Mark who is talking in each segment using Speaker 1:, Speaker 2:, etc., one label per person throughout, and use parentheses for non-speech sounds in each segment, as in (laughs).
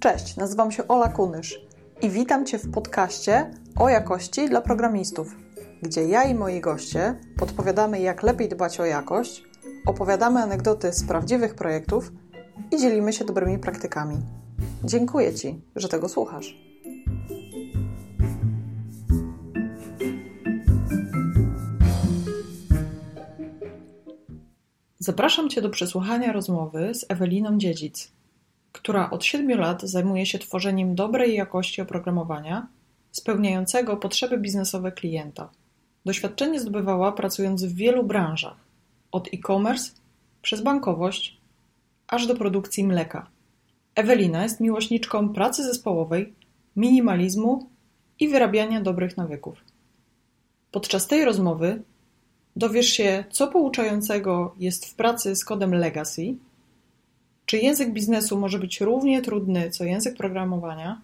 Speaker 1: Cześć, nazywam się Ola Kunysz i witam Cię w podcaście o jakości dla programistów, gdzie ja i moi goście podpowiadamy, jak lepiej dbać o jakość, opowiadamy anegdoty z prawdziwych projektów i dzielimy się dobrymi praktykami. Dziękuję Ci, że tego słuchasz. Zapraszam Cię do przesłuchania rozmowy z Eweliną Dziedzic, która od siedmiu lat zajmuje się tworzeniem dobrej jakości oprogramowania spełniającego potrzeby biznesowe klienta. Doświadczenie zdobywała pracując w wielu branżach, od e-commerce przez bankowość aż do produkcji mleka. Ewelina jest miłośniczką pracy zespołowej, minimalizmu i wyrabiania dobrych nawyków. Podczas tej rozmowy dowiesz się, co pouczającego jest w pracy z kodem Legacy, czy język biznesu może być równie trudny co język programowania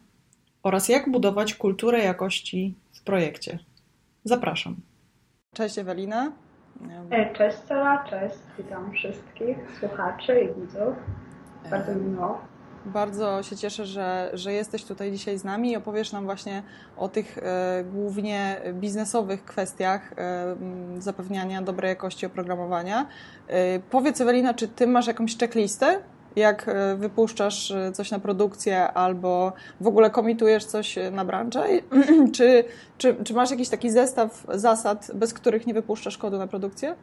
Speaker 1: oraz jak budować kulturę jakości w projekcie. Zapraszam. Cześć Ewelina.
Speaker 2: E, cześć Cela, cześć. Witam wszystkich słuchaczy i widzów. Bardzo mi miło.
Speaker 1: Bardzo się cieszę, że, że jesteś tutaj dzisiaj z nami i opowiesz nam właśnie o tych e, głównie biznesowych kwestiach e, zapewniania dobrej jakości oprogramowania. E, powiedz Ewelina, czy ty masz jakąś checklistę, jak e, wypuszczasz e, coś na produkcję albo w ogóle komitujesz coś na branżę? (clears throat) czy, czy, czy masz jakiś taki zestaw zasad, bez których nie wypuszczasz kodu na produkcję?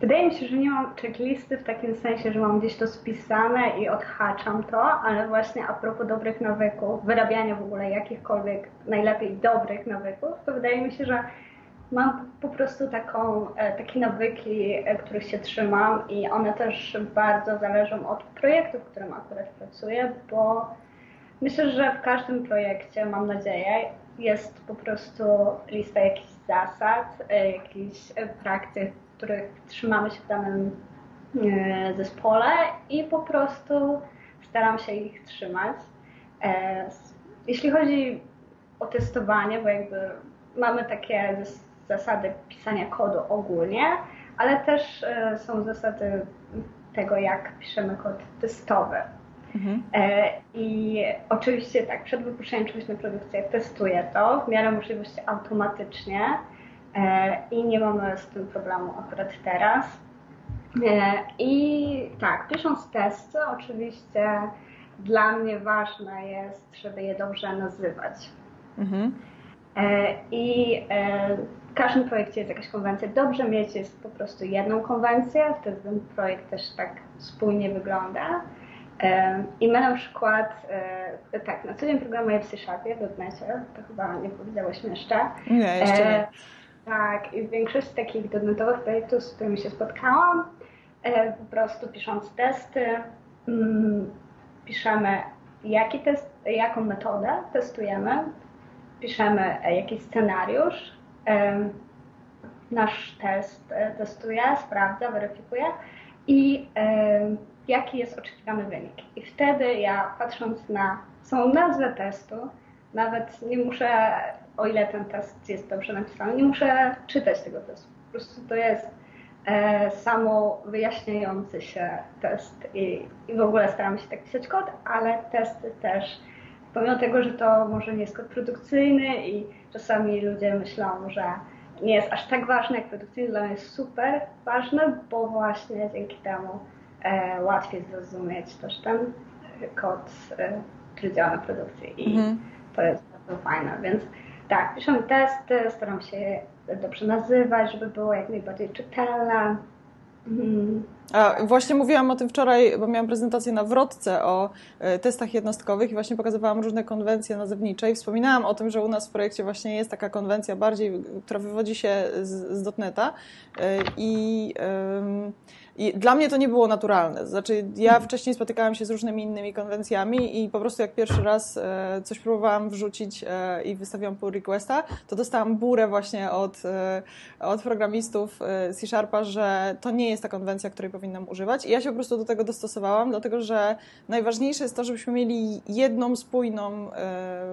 Speaker 2: Wydaje mi się, że nie mam checklisty w takim sensie, że mam gdzieś to spisane i odhaczam to, ale właśnie a propos dobrych nawyków, wyrabiania w ogóle jakichkolwiek najlepiej dobrych nawyków, to wydaje mi się, że mam po prostu taką, e, takie nawyki, e, których się trzymam i one też bardzo zależą od projektu, w którym akurat pracuję, bo myślę, że w każdym projekcie, mam nadzieję, jest po prostu lista jakichś zasad, e, jakichś praktyk, których trzymamy się w danym zespole i po prostu staram się ich trzymać. Jeśli chodzi o testowanie, bo jakby mamy takie zasady pisania kodu ogólnie, ale też e, są zasady tego, jak piszemy kod testowy. Mhm. E, I oczywiście tak, przed wypuszczeniem czegoś na produkcję testuję to w miarę możliwości automatycznie e, i nie mamy z tym problemu akurat teraz. I tak, pisząc testy, oczywiście dla mnie ważne jest, żeby je dobrze nazywać. Mhm. I w każdym projekcie jest jakaś konwencja. Dobrze mieć jest po prostu jedną konwencję, wtedy ten projekt też tak spójnie wygląda. I my na przykład, e, tak, na co dzień programuję w C-Sharpie, w to chyba nie powiedziałyśmy jeszcze.
Speaker 1: Nie, jeszcze nie.
Speaker 2: Tak, i w większości takich dotnetowych projektów, z którymi się spotkałam, e, po prostu pisząc testy, mm, piszemy jaki test, jaką metodę testujemy, piszemy e, jakiś scenariusz, nasz test e, testuje, sprawdza, weryfikuje i jaki jest oczekiwany wynik. I wtedy ja patrząc na samą nazwę testu, nawet nie muszę, o ile ten test jest dobrze napisany, nie muszę czytać tego testu. Po prostu to jest e, samo wyjaśniający się test i, i w ogóle staram się tak pisać kod, ale testy też, pomimo tego, że to może nie jest kod produkcyjny i czasami ludzie myślą, że nie jest aż tak ważne jak produkcyjny, dla mnie jest super ważne, bo właśnie dzięki temu e, łatwiej zrozumieć też ten kod, e, który działa na produkcji i mm. to jest bardzo fajne, więc tak, piszę testy, staram się dobrze nazywać, żeby było jak najbardziej czytelne,
Speaker 1: Mhm. A właśnie mówiłam o tym wczoraj, bo miałam prezentację na wrotce o e, testach jednostkowych i właśnie pokazywałam różne konwencje nazewnicze i wspominałam o tym, że u nas w projekcie właśnie jest taka konwencja bardziej, która wywodzi się z, z dotneta e, i i dla mnie to nie było naturalne. Znaczy, ja wcześniej spotykałam się z różnymi innymi konwencjami i po prostu jak pierwszy raz e, coś próbowałam wrzucić i wystawiłam pull requesta, to dostałam burę właśnie od, od programistów C-Sharpa, że to nie jest ta konwencja, której powinnam używać. I ja się po prostu do tego dostosowałam, dlatego że najważniejsze jest to, żebyśmy mieli jedną spójną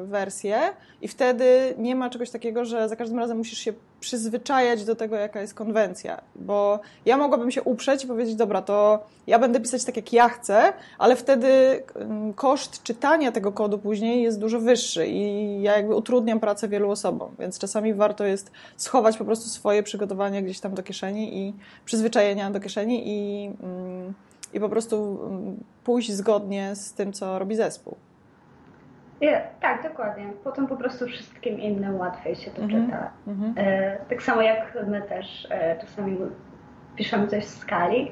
Speaker 1: wersję i wtedy nie ma czegoś takiego, że za każdym razem musisz się przyzwyczajać do tego, jaka jest konwencja, bo ja mogłabym się uprzeć i powiedzieć, dobra, to ja będę pisać tak, jak ja chcę, ale wtedy mm, koszt czytania tego kodu później jest dużo wyższy i ja jakby utrudniam pracę wielu osobom, więc czasami warto jest schować po prostu swoje przygotowania gdzieś tam do kieszeni i przyzwyczajenia do kieszeni i, mm, i po prostu mm, pójść zgodnie z tym, co robi zespół.
Speaker 2: Yeah, tak, dokładnie. Potem po prostu wszystkim innym łatwiej się to -hmm. czyta. -hmm. e, tak samo jak my też e, czasami piszemy coś w skali,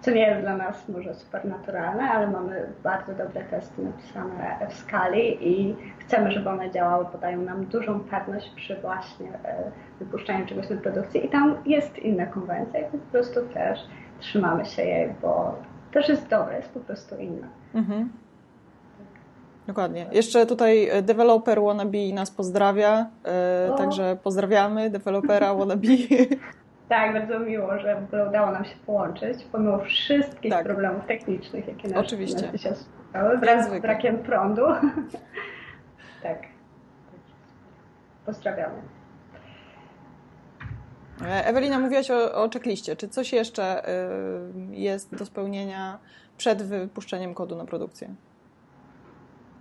Speaker 2: co nie jest dla nas może super naturalne, ale mamy bardzo dobre testy napisane w skali i chcemy, żeby one działały, podają nam dużą pewność przy właśnie e, wypuszczaniu czegoś na produkcji i tam jest inna konwencja i po prostu też trzymamy się jej, bo też jest dobre, jest po prostu inna. -hmm.
Speaker 1: Dokładnie. Jeszcze tutaj e, deweloper wannabe nas pozdrawia, e, także pozdrawiamy dewelopera wannabe. (laughs)
Speaker 2: Tak, bardzo miło, że w ogóle udało nam się połączyć, pomimo wszystkich tak. problemów technicznych, jakie nas, Oczywiście. nas dzisiaj spotkały, wraz z brakiem prądu. (laughs) tak. Pozdrawiamy.
Speaker 1: E, Ewelina, mówiłaś o, o checkliście. Czy coś jeszcze jest do spełnienia przed wypuszczeniem kodu na produkcję?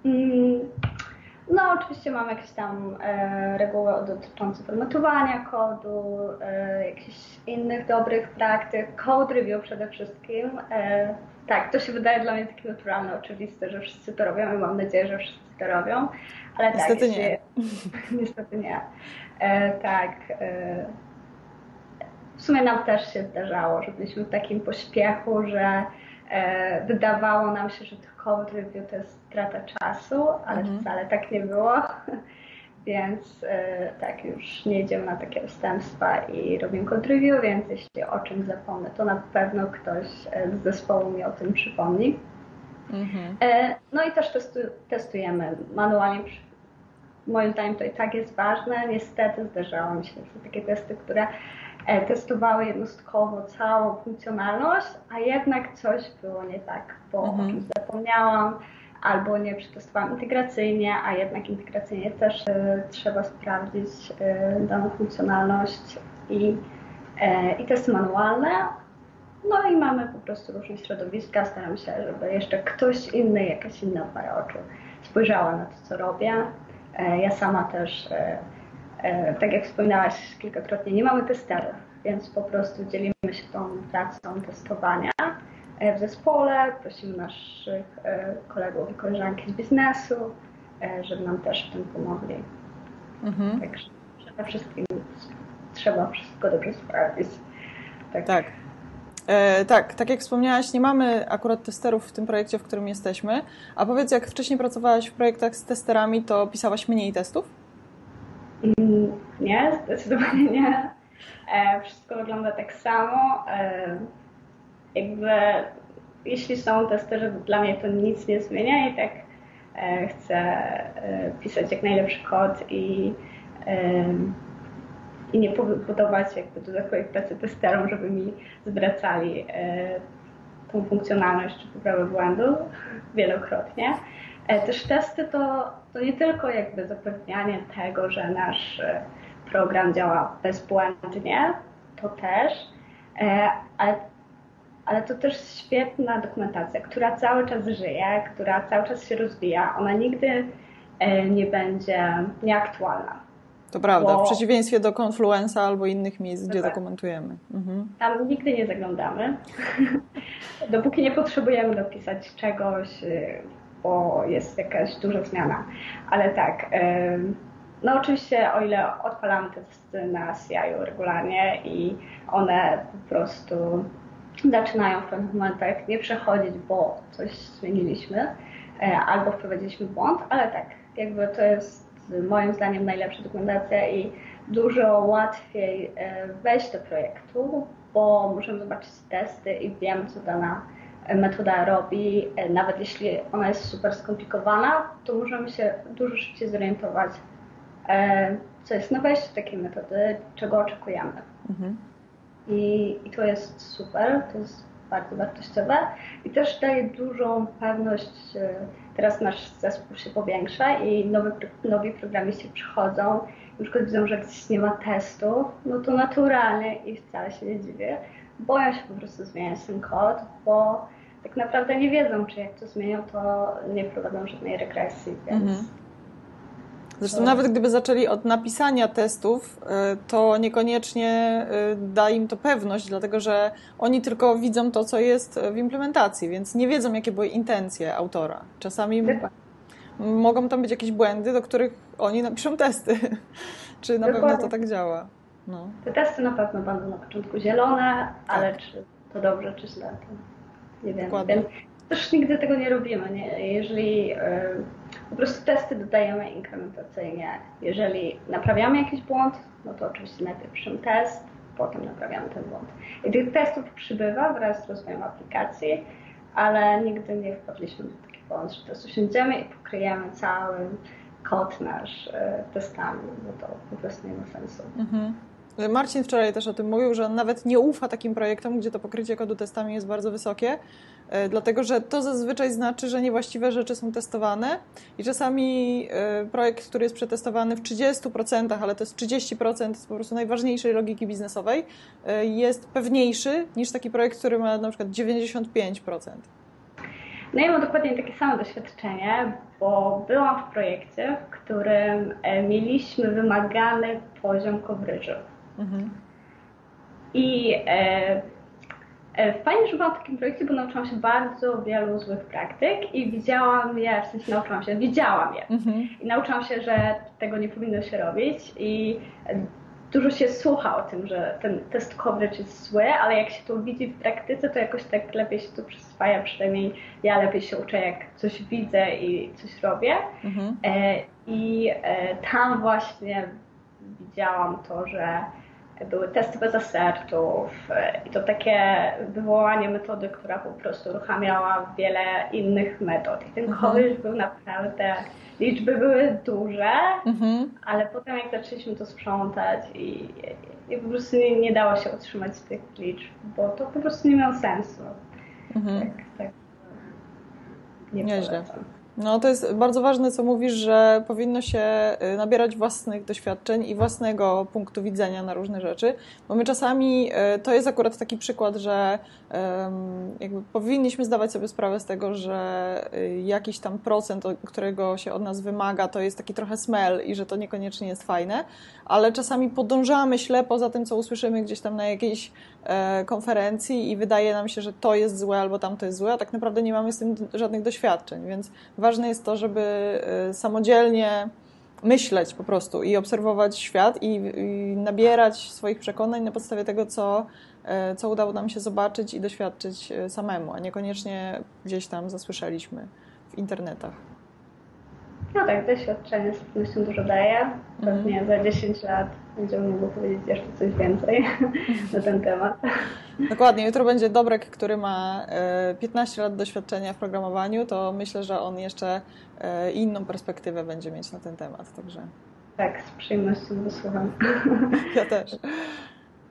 Speaker 2: Mm, no, oczywiście mam jakieś tam e, reguły dotyczące formatowania kodu, e, jakichś innych dobrych praktyk, code review przede wszystkim. E, tak, to się wydaje dla mnie takie naturalne, oczywiste, że wszyscy to robią i mam nadzieję, że wszyscy to robią.
Speaker 1: Ale tak, niestety tak, nie. (laughs)
Speaker 2: niestety nie. E, tak. E, w sumie nam też się zdarzało, że byliśmy w takim pośpiechu, że wydawało nam się, że to code review to jest strata czasu, ale mhm. wcale tak nie było. (laughs) Więc e, tak, już nie idziemy na takie ustępstwa i robimy code review, więc jeśli o czymś zapomnę, to na pewno ktoś e, z zespołu mi o tym przypomni. Mhm. E, no i też testu, testujemy manualnie. Moim zdaniem to i tak jest ważne. Niestety zdarzało mi się takie testy, które E, testowały jednostkowo całą funkcjonalność, a jednak coś było nie tak, bo mhm. o czymś zapomniałam, albo nie przetestowałam integracyjnie, a jednak integracyjnie też e, trzeba sprawdzić e, daną funkcjonalność i, i testy manualne. No i mamy po prostu różne środowiska, staram się, żeby jeszcze ktoś inny, jakaś inna para oczu spojrzała na to, co robię. Ja sama też E, tak jak wspominałaś kilkakrotnie, nie mamy testerów, więc po prostu dzielimy się tą pracą testowania e, w zespole, prosimy naszych e, kolegów i koleżanki z biznesu, żeby nam też w tym pomogli. Mhm. Także przede wszystkim trzeba wszystko dobrze sprawdzić.
Speaker 1: Tak. tak. E, tak, tak jak wspomniałaś, nie mamy akurat testerów w tym projekcie, w którym jesteśmy. A powiedz, jak wcześniej pracowałaś w projektach z testerami, to pisałaś mniej testów?
Speaker 2: Nie, zdecydowanie nie. E, wszystko wygląda tak samo. E, jakby jeśli są testerzy, dla mnie to nic nie zmienia i tak e, chcę pisać jak najlepszy kod i, i nie budować jakby dodatkowej pracy testerom, żeby mi zwracali tą funkcjonalność czy poprawę błędu wielokrotnie. Też testy to to nie tylko jakby zapewnianie tego, że nasz e, program działa bezbłędnie, to też, e, ale, ale to też świetna dokumentacja, która cały czas żyje, która cały czas się rozwija. Ona nigdy e, nie będzie nieaktualna.
Speaker 1: To prawda, bo... w przeciwieństwie do Confluenza albo innych miejsc, gdzie dokumentujemy.
Speaker 2: Mhm. Tam nigdy nie zaglądamy, (laughs) dopóki nie potrzebujemy dopisać czegoś bo jest jakaś duża zmiana. Ale tak, no oczywiście o ile odpalamy te testy na CI regularnie i one po prostu zaczynają w pewnych momentach nie przechodzić, bo coś zmieniliśmy e, albo wprowadziliśmy błąd, ale tak, jakby to jest moim zdaniem najlepsza dokumentacja i dużo łatwiej e, wejść do projektu, bo możemy zobaczyć testy i wiem, co dana metoda robi, e, nawet jeśli ona jest super skomplikowana, to możemy się dużo szybciej zorientować, e, co jest na wejściu takiej metody, czego oczekujemy. Mhm. I, I to jest super, to jest bardzo wartościowe i też daje dużą pewność teraz nasz zespół się powiększa i nowy, nowi programiści przychodzą, na przykład widzą, że gdzieś nie ma testu, no to naturalnie i wcale się nie dziwię, boją się po prostu zmieniać ten kod, bo tak naprawdę nie wiedzą, czy jak to zmienią, to nie prowadzą żadnej regresji, więc... Mhm.
Speaker 1: Zresztą nawet gdyby zaczęli od napisania testów, y, to niekoniecznie y, da im to pewność, dlatego że oni tylko widzą to, co jest w implementacji, więc nie wiedzą, jakie były intencje autora. Czasami mogą tam być jakieś błędy, do których oni napiszą testy. (laughs) czy na Dokładnie. pewno to tak działa?
Speaker 2: No. Te testy na pewno będą na początku zielone, ale tak. czy to dobrze, czy źle, to nie wiem. Dokładnie. Więc też nigdy tego nie robimy. Nie? Jeżeli po prostu testy dodajemy inkrementacyjnie, jeżeli naprawiamy jakiś błąd, no to oczywiście najpierw piszemy test, potem naprawiamy ten błąd. I tych testów przybywa wraz z rozwojem aplikacji, ale nigdy nie wpadliśmy do takiego pomysł, że teraz usiądziemy i pokryjemy cały kod nasz e, testami, bo to po prostu nie ma sensu. Mhm.
Speaker 1: Marcin wczoraj też o tym mówił, że on nawet nie ufa takim projektom, gdzie to pokrycie kodu testami jest bardzo wysokie, e, dlatego że to zazwyczaj znaczy, że niewłaściwe rzeczy są testowane i czasami e, projekt, który jest przetestowany w 30%, ale to jest 30% z po prostu najważniejszej logiki biznesowej, jest pewniejszy niż taki projekt, który ma na przykład 95%.
Speaker 2: No ja mam dokładnie takie samo doświadczenie, bo byłam w projekcie, w którym e, mieliśmy wymagany poziom coverage'u. Mhm. I e, e, fajnie, że byłam w takim projekcie, bo nauczyłam się bardzo wielu złych praktyk i widziałam je, w sensie nauczyłam się, widziałam je. Mhm. I nauczyłam się, że tego nie powinno się robić i dużo się słucha o tym, że ten test coverage jest zły, ale jak się to widzi w praktyce, to jakoś tak lepiej się to przyswaja, przynajmniej ja lepiej się uczę, jak coś widzę i coś robię. Mhm. E, I e, tam właśnie widziałam to, że były testy bez asertów e, i to takie wywołanie metody, która po prostu uruchamiała wiele innych metod. I ten mhm. coverage był naprawdę liczby były duże, mhm. ale potem jak zaczęliśmy to sprzątać i, i po prostu nie, nie, dało się utrzymać tych liczb, bo to po prostu nie miało sensu. Mhm. Tak, tak.
Speaker 1: Nie Nieźle. Polecam. No to jest bardzo ważne, co mówisz, że powinno się y, nabierać własnych doświadczeń i własnego punktu widzenia na różne rzeczy, bo my czasami, y, to jest akurat taki przykład, że jakby powinniśmy zdawać sobie sprawę z tego, że y, jakiś tam procent, którego się od nas wymaga, to jest taki trochę smell i że to niekoniecznie jest fajne, ale czasami podążamy ślepo za tym, co usłyszymy gdzieś tam na jakiejś e, konferencji i wydaje nam się, że to jest złe albo tamto jest złe, a tak naprawdę nie mamy z tym żadnych doświadczeń, więc ważne jest to, żeby e, samodzielnie myśleć po prostu i obserwować świat i, i nabierać swoich przekonań na podstawie tego, co, co udało nam się zobaczyć i doświadczyć samemu, a niekoniecznie gdzieś tam zasłyszeliśmy w internetach.
Speaker 2: No tak, doświadczenie z pewnością dużo daje. Pewnie mm. za 10 lat będziemy mogli powiedzieć jeszcze coś więcej (laughs) na ten temat.
Speaker 1: Dokładnie. Jutro będzie Dobrek, który ma 15 e, lat doświadczenia w programowaniu, to myślę, że on jeszcze e, inną perspektywę będzie mieć na ten temat. Także...
Speaker 2: Tak, z przyjemnością wysłucham.
Speaker 1: Ja też.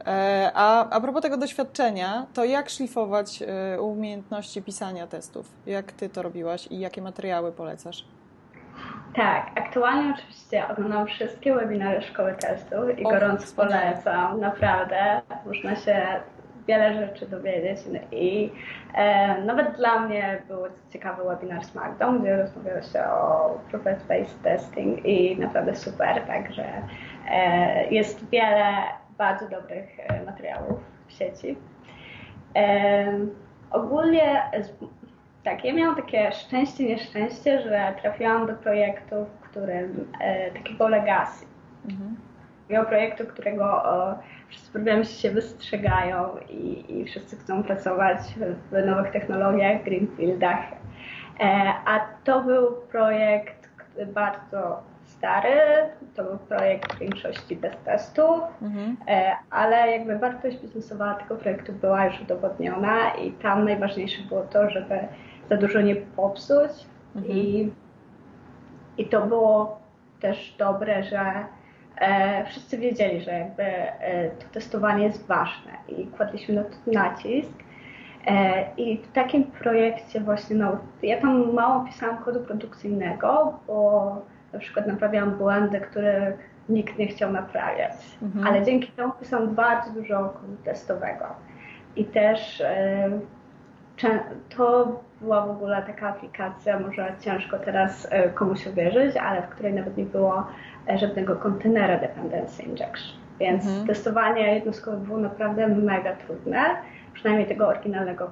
Speaker 1: E, a, a propos tego doświadczenia, to jak szlifować umiejętności pisania testów? Jak ty to robiłaś i jakie materiały polecasz?
Speaker 2: Tak, aktualnie oczywiście oglądam wszystkie webinary Szkoły Testu i o, gorąco polecam, naprawdę. Można się wiele rzeczy dowiedzieć i e, nawet dla mnie był ciekawy webinar z Magdą, gdzie rozmawiało się o Prophet-Based Testing i naprawdę super, także e, jest wiele bardzo dobrych e, materiałów w sieci. E, ogólnie tak, ja miałam takie szczęście, nieszczęście, że trafiłam do projektu, w którym e, takiego legacy. Mhm. Miał projektu, którego wszyscy programiści się wystrzegają i, i wszyscy chcą pracować w nowych technologiach, greenfieldach. A to był projekt bardzo stary, to był projekt w większości bez testów, mhm. E, ale jakby wartość biznesowa tego projektu była już udowodniona i tam najważniejsze było to, żeby za dużo nie popsuć mhm. i, i to było też dobre, że e, wszyscy wiedzieli, że jakby e, to testowanie jest ważne i kładliśmy na to nacisk. I w takim projekcie właśnie, no, ja tam mało pisałam kodu produkcyjnego, bo na przykład naprawiałam błędy, których nikt nie chciał naprawiać. Mhm. Ale dzięki temu pisałam bardzo dużo testowego. I też to była w ogóle taka aplikacja, może ciężko teraz e, komuś uwierzyć, ale w której nawet nie było e, żadnego kontenera dependency injection. Więc mhm. testowanie jednostkowe było naprawdę mega trudne, przynajmniej tego oryginalnego.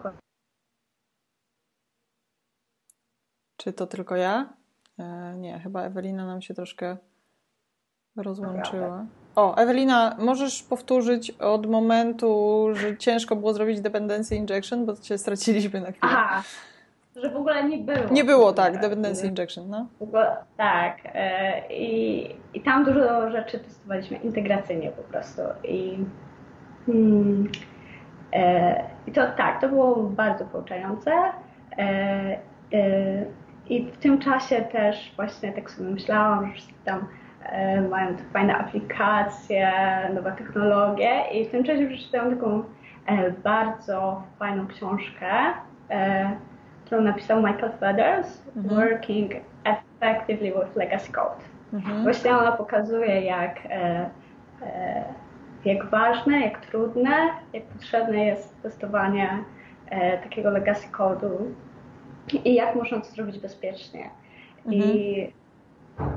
Speaker 1: Czy to tylko ja? E, nie, chyba Ewelina nam się troszkę rozłączyła. O, Ewelina, możesz powtórzyć od momentu, że ciężko było zrobić dependency injection, bo cię straciliśmy na chwilę.
Speaker 2: Aha, że w ogóle nie było.
Speaker 1: Nie było, tak, dependency injection, no.
Speaker 2: Tak. E, I, I tam dużo rzeczy testowaliśmy integracyjnie po prostu. I, hmm, e, i to tak, to było bardzo pouczające. E, I w tym czasie też właśnie tak sobie myślałam, że tam E, mają te fajne aplikacje, nowe technologie i w tym czasie przeczytałam taką e, bardzo fajną książkę, e, którą napisał Michael Feathers, mhm. Working Effectively with Legacy Code. Mhm. Właśnie ona pokazuje, jak, jak ważne, jak trudne, jak potrzebne jest testowanie takiego legacy code'u i jak można to zrobić bezpiecznie. Mhm. I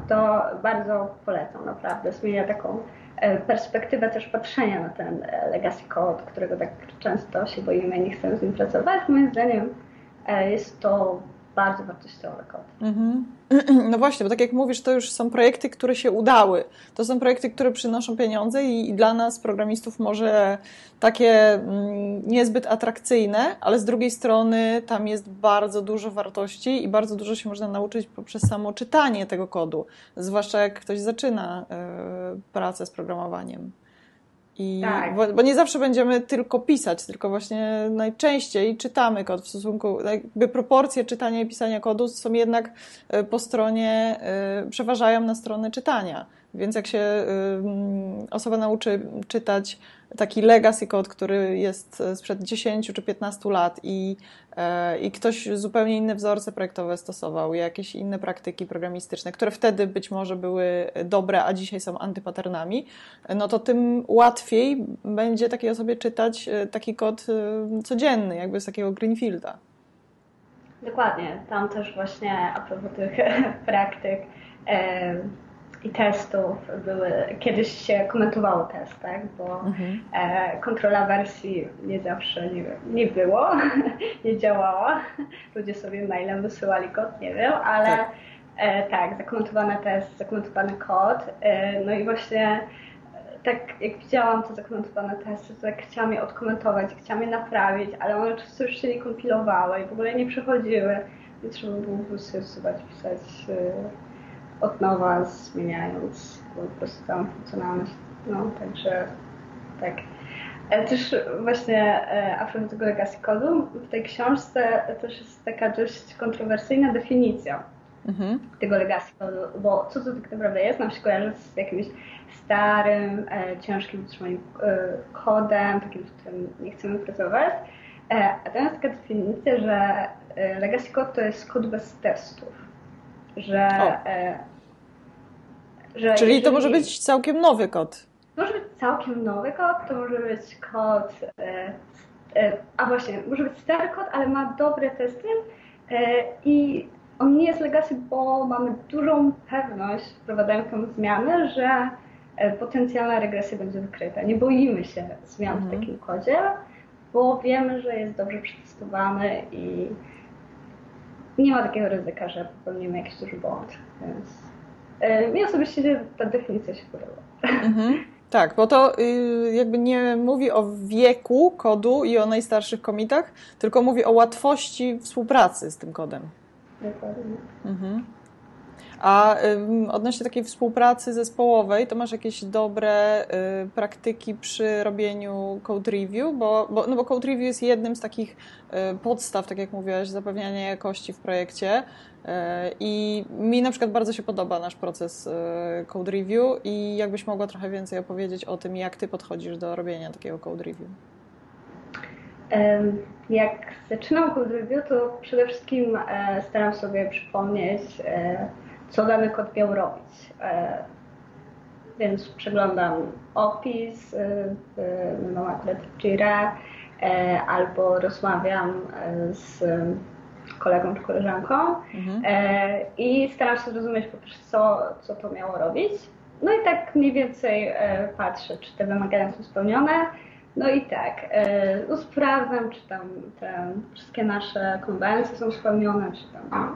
Speaker 2: to bardzo polecam, naprawdę. Zmienia taką e, perspektywę też patrzenia na ten e, legacy code, którego tak często się boimy i nie chcemy z nim pracować. Moim zdaniem e, jest to bardzo wartościowy kod. Mhm. (clears throat)
Speaker 1: No właśnie, bo tak jak mówisz, to już są projekty, które się udały. To są projekty, które przynoszą pieniądze i, i dla nas, programistów, może takie mm, niezbyt atrakcyjne, ale z drugiej strony tam jest bardzo dużo wartości i bardzo dużo się można nauczyć poprzez samo czytanie tego kodu, zwłaszcza jak ktoś zaczyna y, pracę z programowaniem. I, tak. bo, bo, nie zawsze będziemy tylko pisać, tylko właśnie najczęściej czytamy kod w stosunku, jakby proporcje czytania i pisania kodu są jednak e, po stronie, e, przeważają na stronę czytania. Więc jak się osoba nauczy czytać taki legacy code, który jest sprzed 10 czy 15 lat i, e, i ktoś zupełnie inne wzorce projektowe stosował, jakieś inne praktyki programistyczne, które wtedy być może były dobre, a dzisiaj są antypaternami, no to tym łatwiej będzie takiej osobie czytać e, taki kod e, codzienny, jakby z takiego Greenfielda.
Speaker 2: Dokładnie. Tam też właśnie a propos tych (laughs) praktyk i testów były, kiedyś się komentowało test, tak? bo mhm. e, kontrola wersji nie zawsze nie, nie było, (laughs) nie działała. Ludzie sobie mailem wysyłali kod, nie wiem, ale tak, e, tak zakomentowany test, zakomentowany kod. E, no i właśnie e, tak jak widziałam te zakomentowane testy, to tak chciałam je odkomentować, chciałam je naprawić, ale one często już się nie kompilowały i w ogóle nie przechodziły. I trzeba było wysyłać, pisać e, od nowa, zmieniając po prostu tam funkcjonalność. No, także tak. Ale też właśnie e, a propos tego legacy kodu, w tej książce też jest taka dość kontrowersyjna definicja mhm. tego legacy kodu, bo co to tak naprawdę jest? Nam się kojarzy z jakimś starym, e, ciężkim utrzymaniem e, kodem, takim, w którym nie chcemy pracować. E, a to jest taka definicja, że e, legacy code to jest kod bez testów że, e,
Speaker 1: że Czyli jeżeli, to może być całkiem nowy kod.
Speaker 2: Może być całkiem nowy kod, to może być kod, e, e, a właśnie, może być stary kod, ale ma dobre testy i on nie jest legacy, bo mamy dużą pewność, wprowadzając tą zmianę, że potencjalna regresja będzie wykryta. Nie boimy się zmian mhm. w takim kodzie, bo wiemy, że jest dobrze przetestowany i nie ma takiego ryzyka, że popełnimy jakiś duży błąd. Więc e, mi osobiście ta definicja się podoba. Mhm.
Speaker 1: Tak, bo to y, jakby nie mówi o wieku kodu i o najstarszych komitach, tylko mówi o łatwości współpracy z tym kodem.
Speaker 2: Dokładnie.
Speaker 1: Mhm. A odnośnie takiej współpracy zespołowej, to masz jakieś dobre y, praktyki przy robieniu code review? Bo, bo, no bo code review jest jednym z takich y, podstaw, tak jak mówiłaś, zapewniania jakości w projekcie. Y, I mi na przykład bardzo się podoba nasz proces code review i jakbyś mogła trochę więcej opowiedzieć o tym, jak ty podchodzisz do robienia takiego code review.
Speaker 2: Jak zaczynam kod review, to przede wszystkim staram sobie przypomnieć, co dany kod miał robić. Więc przeglądam opis, mam akurat Jira, albo rozmawiam z kolegą czy koleżanką mhm. e, i staram się zrozumieć po prostu, co, co to miało robić. No i tak mniej więcej e, patrzę, czy te wymagania są spełnione. No i tak, e, no sprawdzam, czy tam te wszystkie nasze konwencje są spełnione, czy tam,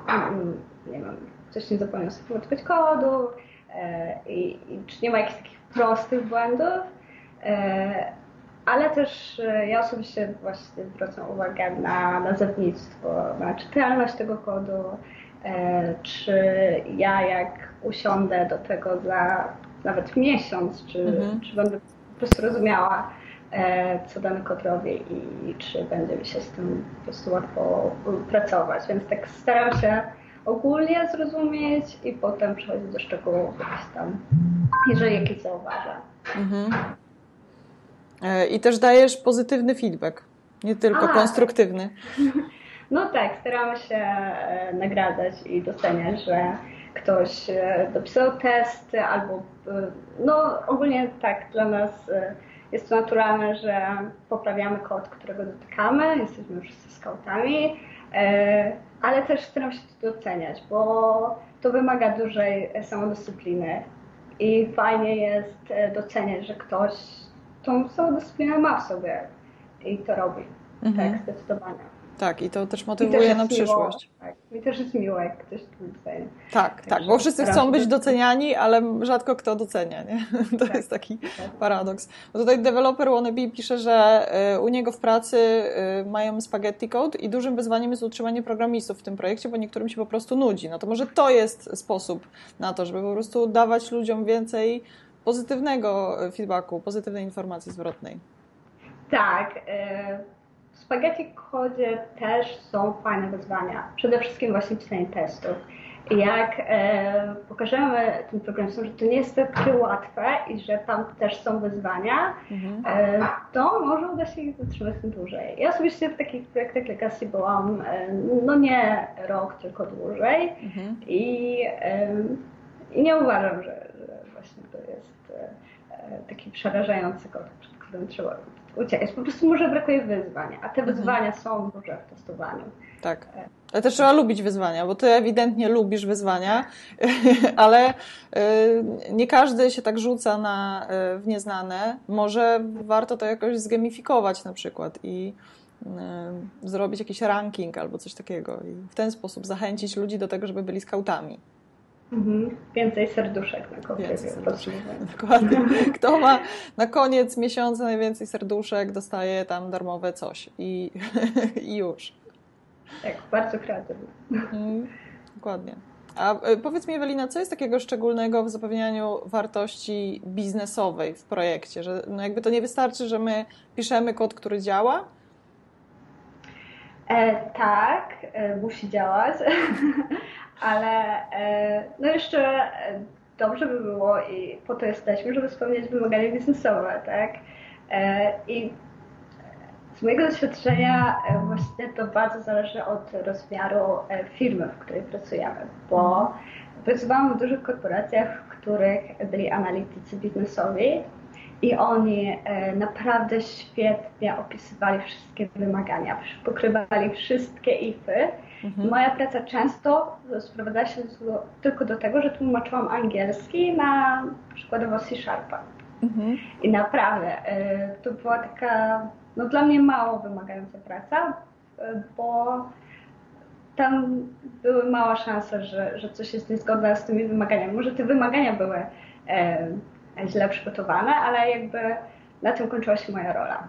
Speaker 2: nie wiem, ktoś nie zapomniał sobie kodu e, i, i, czy nie ma jakichś takich prostych błędów. E, ale też e, ja osobiście właśnie zwracam uwagę na nazewnictwo, na czytelność tego kodu, czy ja jak usiądę do tego za nawet miesiąc, czy, mhm. czy będę po prostu rozumiała, co dany kod robi i czy będzie mi się z tym po prostu łatwo pracować. Więc tak staram się ogólnie zrozumieć i potem przechodzić do szczegółów tam, jeżeli jakieś zauważę. Mhm.
Speaker 1: E, I też dajesz pozytywny feedback, nie tylko A, konstruktywny. (laughs)
Speaker 2: No tak, staramy się e, nagradzać i doceniać, że ktoś e, dopisał test albo no ogólnie tak dla nas jest to naturalne, że poprawiamy kod, którego dotykamy, jesteśmy już ze scoutami, ale też staram się to doceniać, bo to wymaga dużej samodyscypliny i fajnie jest doceniać, że ktoś tą samodyscyplinę ma w sobie i to robi. Mhm. Tak, zdecydowanie.
Speaker 1: Tak, i to też motywuje też na przyszłość.
Speaker 2: Miło, tak. I też jest miłe, jak ktoś to docenia.
Speaker 1: Tak, tak, bo wszyscy chcą być doceniani, ale rzadko kto docenia, nie? (laughs) To tak, jest taki tak. paradoks. Bo tutaj developer wannabe pisze, że y, u niego w pracy y, mają spaghetti code i dużym wyzwaniem jest utrzymanie programistów w tym projekcie, bo niektórym się po prostu nudzi. No to może to jest sposób na to, żeby po prostu dawać ludziom więcej pozytywnego feedbacku, pozytywnej informacji zwrotnej.
Speaker 2: Tak. W Spaghetti Code też są fajne wyzwania. Przede wszystkim właśnie pisanie testów. Jak e, pokażemy tym programistom, że to nie jest takie łatwe i że tam też są wyzwania, mhm. e, to może uda się ich zatrzymać dłużej. Ja osobiście w takich projektach legacy byłam e, no nie rok, tylko dłużej mhm. i, e, i nie uważam, że, właśnie to jest e, taki przerażający kod, przed którym trzeba uciekać. Po prostu może brakuje wyzwania, a te mhm. wyzwania są duże w testowaniu.
Speaker 1: Tak. E, ale też trzeba lubić wyzwania, bo ty ewidentnie lubisz wyzwania, (laughs) ale nie każdy się tak rzuca na, w nieznane. Może warto to jakoś zgamifikować na przykład i zrobić jakiś ranking albo coś takiego i w ten sposób zachęcić ludzi do tego, żeby byli skautami.
Speaker 2: Mhm. Więcej serduszek na koniec. (laughs)
Speaker 1: Dokładnie. Kto ma na koniec miesiąca najwięcej serduszek, dostaje tam darmowe coś i, (laughs) i już.
Speaker 2: Tak, bardzo kreatywne. Mhm.
Speaker 1: Dokładnie. A e, powiedz mi, Ewelina, co jest takiego szczególnego w zapewnianiu wartości biznesowej w projekcie? Że no jakby to nie wystarczy, że my piszemy kod, który działa?
Speaker 2: E, tak, e, musi działać, (laughs) ale e, no jeszcze e, dobrze by było i po to jesteśmy, żeby spełniać wymagania biznesowe, tak? E, I z mojego doświadczenia właśnie to bardzo zależy od rozmiaru firmy, w której pracujemy, bo pracowałam w dużych korporacjach, w których byli analitycy biznesowi i oni naprawdę świetnie opisywali wszystkie wymagania, pokrywali wszystkie ify Mhm. Moja praca często sprowadzała się do, tylko do tego, że tłumaczyłam angielski na przykładowo C-Sharpa. Mhm. I naprawdę y, to była taka, no dla mnie mało wymagająca praca, y, bo tam były mała szanse, że, że coś jest niezgodne z tymi wymaganiami. Może te wymagania były y, źle przygotowane, ale jakby na tym kończyła się moja rola.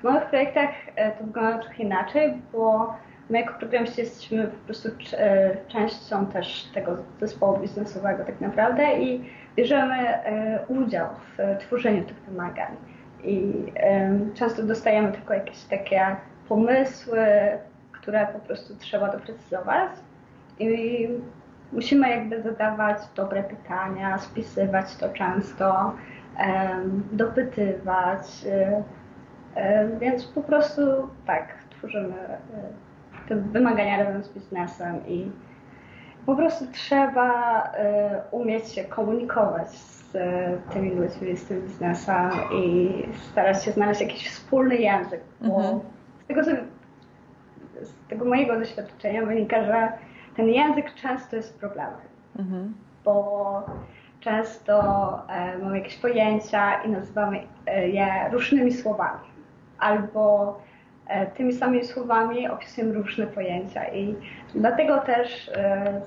Speaker 2: W moich projektach to wygląda trochę inaczej, bo My jako programiści jesteśmy po prostu e, częścią też tego zespołu biznesowego tak naprawdę i bierzemy e, udział w tworzeniu tych wymagań. I często dostajemy tylko jakieś takie pomysły, które po prostu trzeba doprecyzować. I musimy jakby zadawać dobre pytania, spisywać to często, dopytywać. E, Więc po prostu tak, tworzymy te wymagania razem z biznesem i po prostu trzeba umieć się komunikować z tymi ludźmi z tym biznesem i starać się znaleźć jakiś wspólny język, bo mhm. z, tego, z tego mojego doświadczenia wynika, że ten język często jest problemem, mhm. bo często e, mamy jakieś pojęcia i nazywamy e, je różnymi słowami, albo tymi samymi słowami opisujemy różne pojęcia i dlatego też e,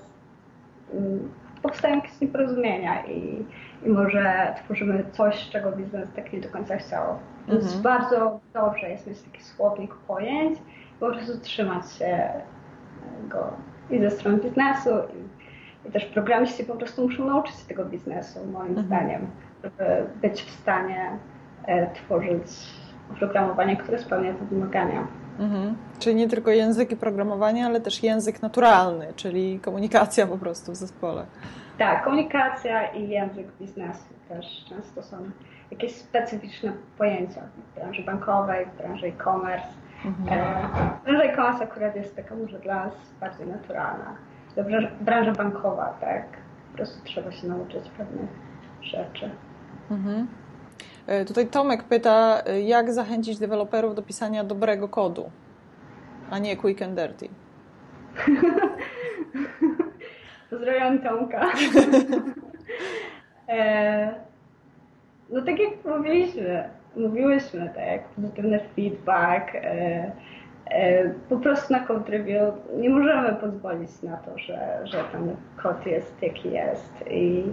Speaker 2: m, powstają jakieś nieporozumienia i, i może tworzymy coś, czego biznes tak nie do końca chciał. Więc mhm. bardzo dobrze jest mieć taki słownik pojęć i po prostu trzymać się go i ze strony biznesu i, i też programiści po prostu muszą nauczyć się tego biznesu moim mhm. zdaniem, żeby być w stanie e, tworzyć oprogramowanie, które spełnia te wymagania.
Speaker 1: Mhm. Czyli nie tylko języki programowania, ale też język naturalny, czyli komunikacja po prostu w zespole.
Speaker 2: Tak, komunikacja i język biznesu też często są jakieś specyficzne pojęcia w branży bankowej, w branży e-commerce. Mhm. E, branża e-commerce akurat jest taka może dla nas bardziej naturalna. Branża, branża bankowa, tak, po prostu trzeba się nauczyć pewnych rzeczy. Mhm.
Speaker 1: E, tutaj Tomek pyta, e, jak zachęcić deweloperów do pisania dobrego kodu, a nie quick and dirty. (laughs)
Speaker 2: Pozdrawiam Tomka. (laughs) e, no tak jak mówiliśmy, mówiłyśmy, tak, pozytywny feedback, po prostu na code review nie możemy pozwolić na to, że, że ten kod jest jaki jest i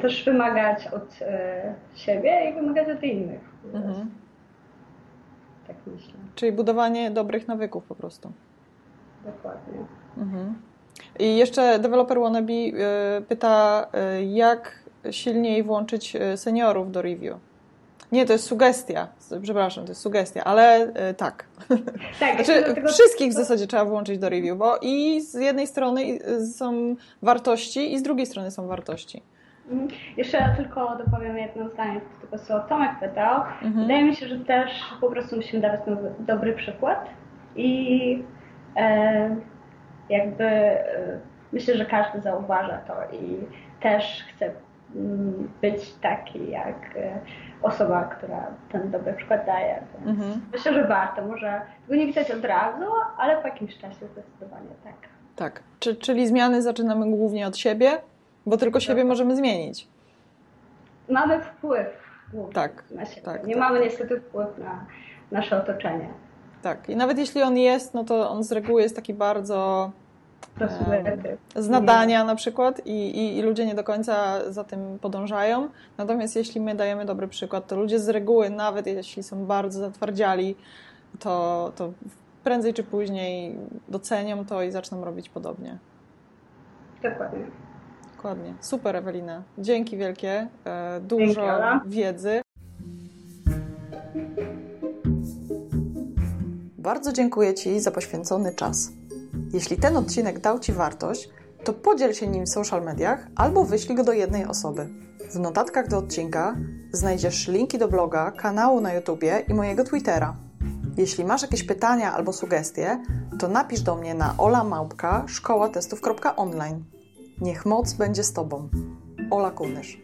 Speaker 2: też wymagać od e, siebie i wymagać od innych. Mhm. Tak myślę.
Speaker 1: Czyli budowanie dobrych nawyków po prostu.
Speaker 2: Dokładnie. Mhm.
Speaker 1: I jeszcze deweloper Wannabe e, pyta, e, jak silniej włączyć e, seniorów do review. Nie, to jest sugestia. Przepraszam, to jest sugestia, ale tak. (laughs) tak znaczy. Wszystkich w zasadzie trzeba włączyć do review, bo i z jednej strony są wartości, i z drugiej strony są wartości.
Speaker 2: Mhm. Jeszcze tylko dopowiem jedno zdanie do tego, co Tomek pytał. Mhm. Wydaje mi się, że też po prostu musimy dawać dobry przykład i e, jakby e, myślę, że każdy zauważa to i też chce mm, być taki jak e, osoba, która ten dobry przykład daje. Więc mhm. Myślę, że warto. Może tego nie widać od razu, ale po jakimś czasie zdecydowanie tak.
Speaker 1: Tak, czyli zmiany zaczynamy głównie od siebie, bo tylko siebie tak. możemy zmienić.
Speaker 2: Mamy wpływ tak, na siebie. Tak, nie tak, mamy niestety wpływ na nasze otoczenie.
Speaker 1: Tak, i nawet jeśli on jest, no to on z reguły jest taki bardzo z nadania na przykład i, i, i, ludzie nie do końca za tym podążają. Natomiast jeśli my dajemy dobry przykład, to ludzie z reguły, nawet jeśli są bardzo zatwardziali, to, to prędzej czy później docenią to i zaczną robić podobnie.
Speaker 2: Dokładnie.
Speaker 1: Dokładnie. Super, Ewelina. Dzięki wielkie. E, dużo Dzięki, wiedzy. Bardzo dziękuję Ci za poświęcony czas. Jeśli ten odcinek dał Ci wartość, to podziel się nim w social mediach albo wyślij go do jednej osoby. W notatkach do odcinka znajdziesz linki do bloga, kanału na YouTubie i mojego Twittera. Jeśli masz jakieś pytania albo sugestie, to napisz do mnie na olamałpka szkołatestów.online. Niech moc będzie z Tobą. Ola Kunysz.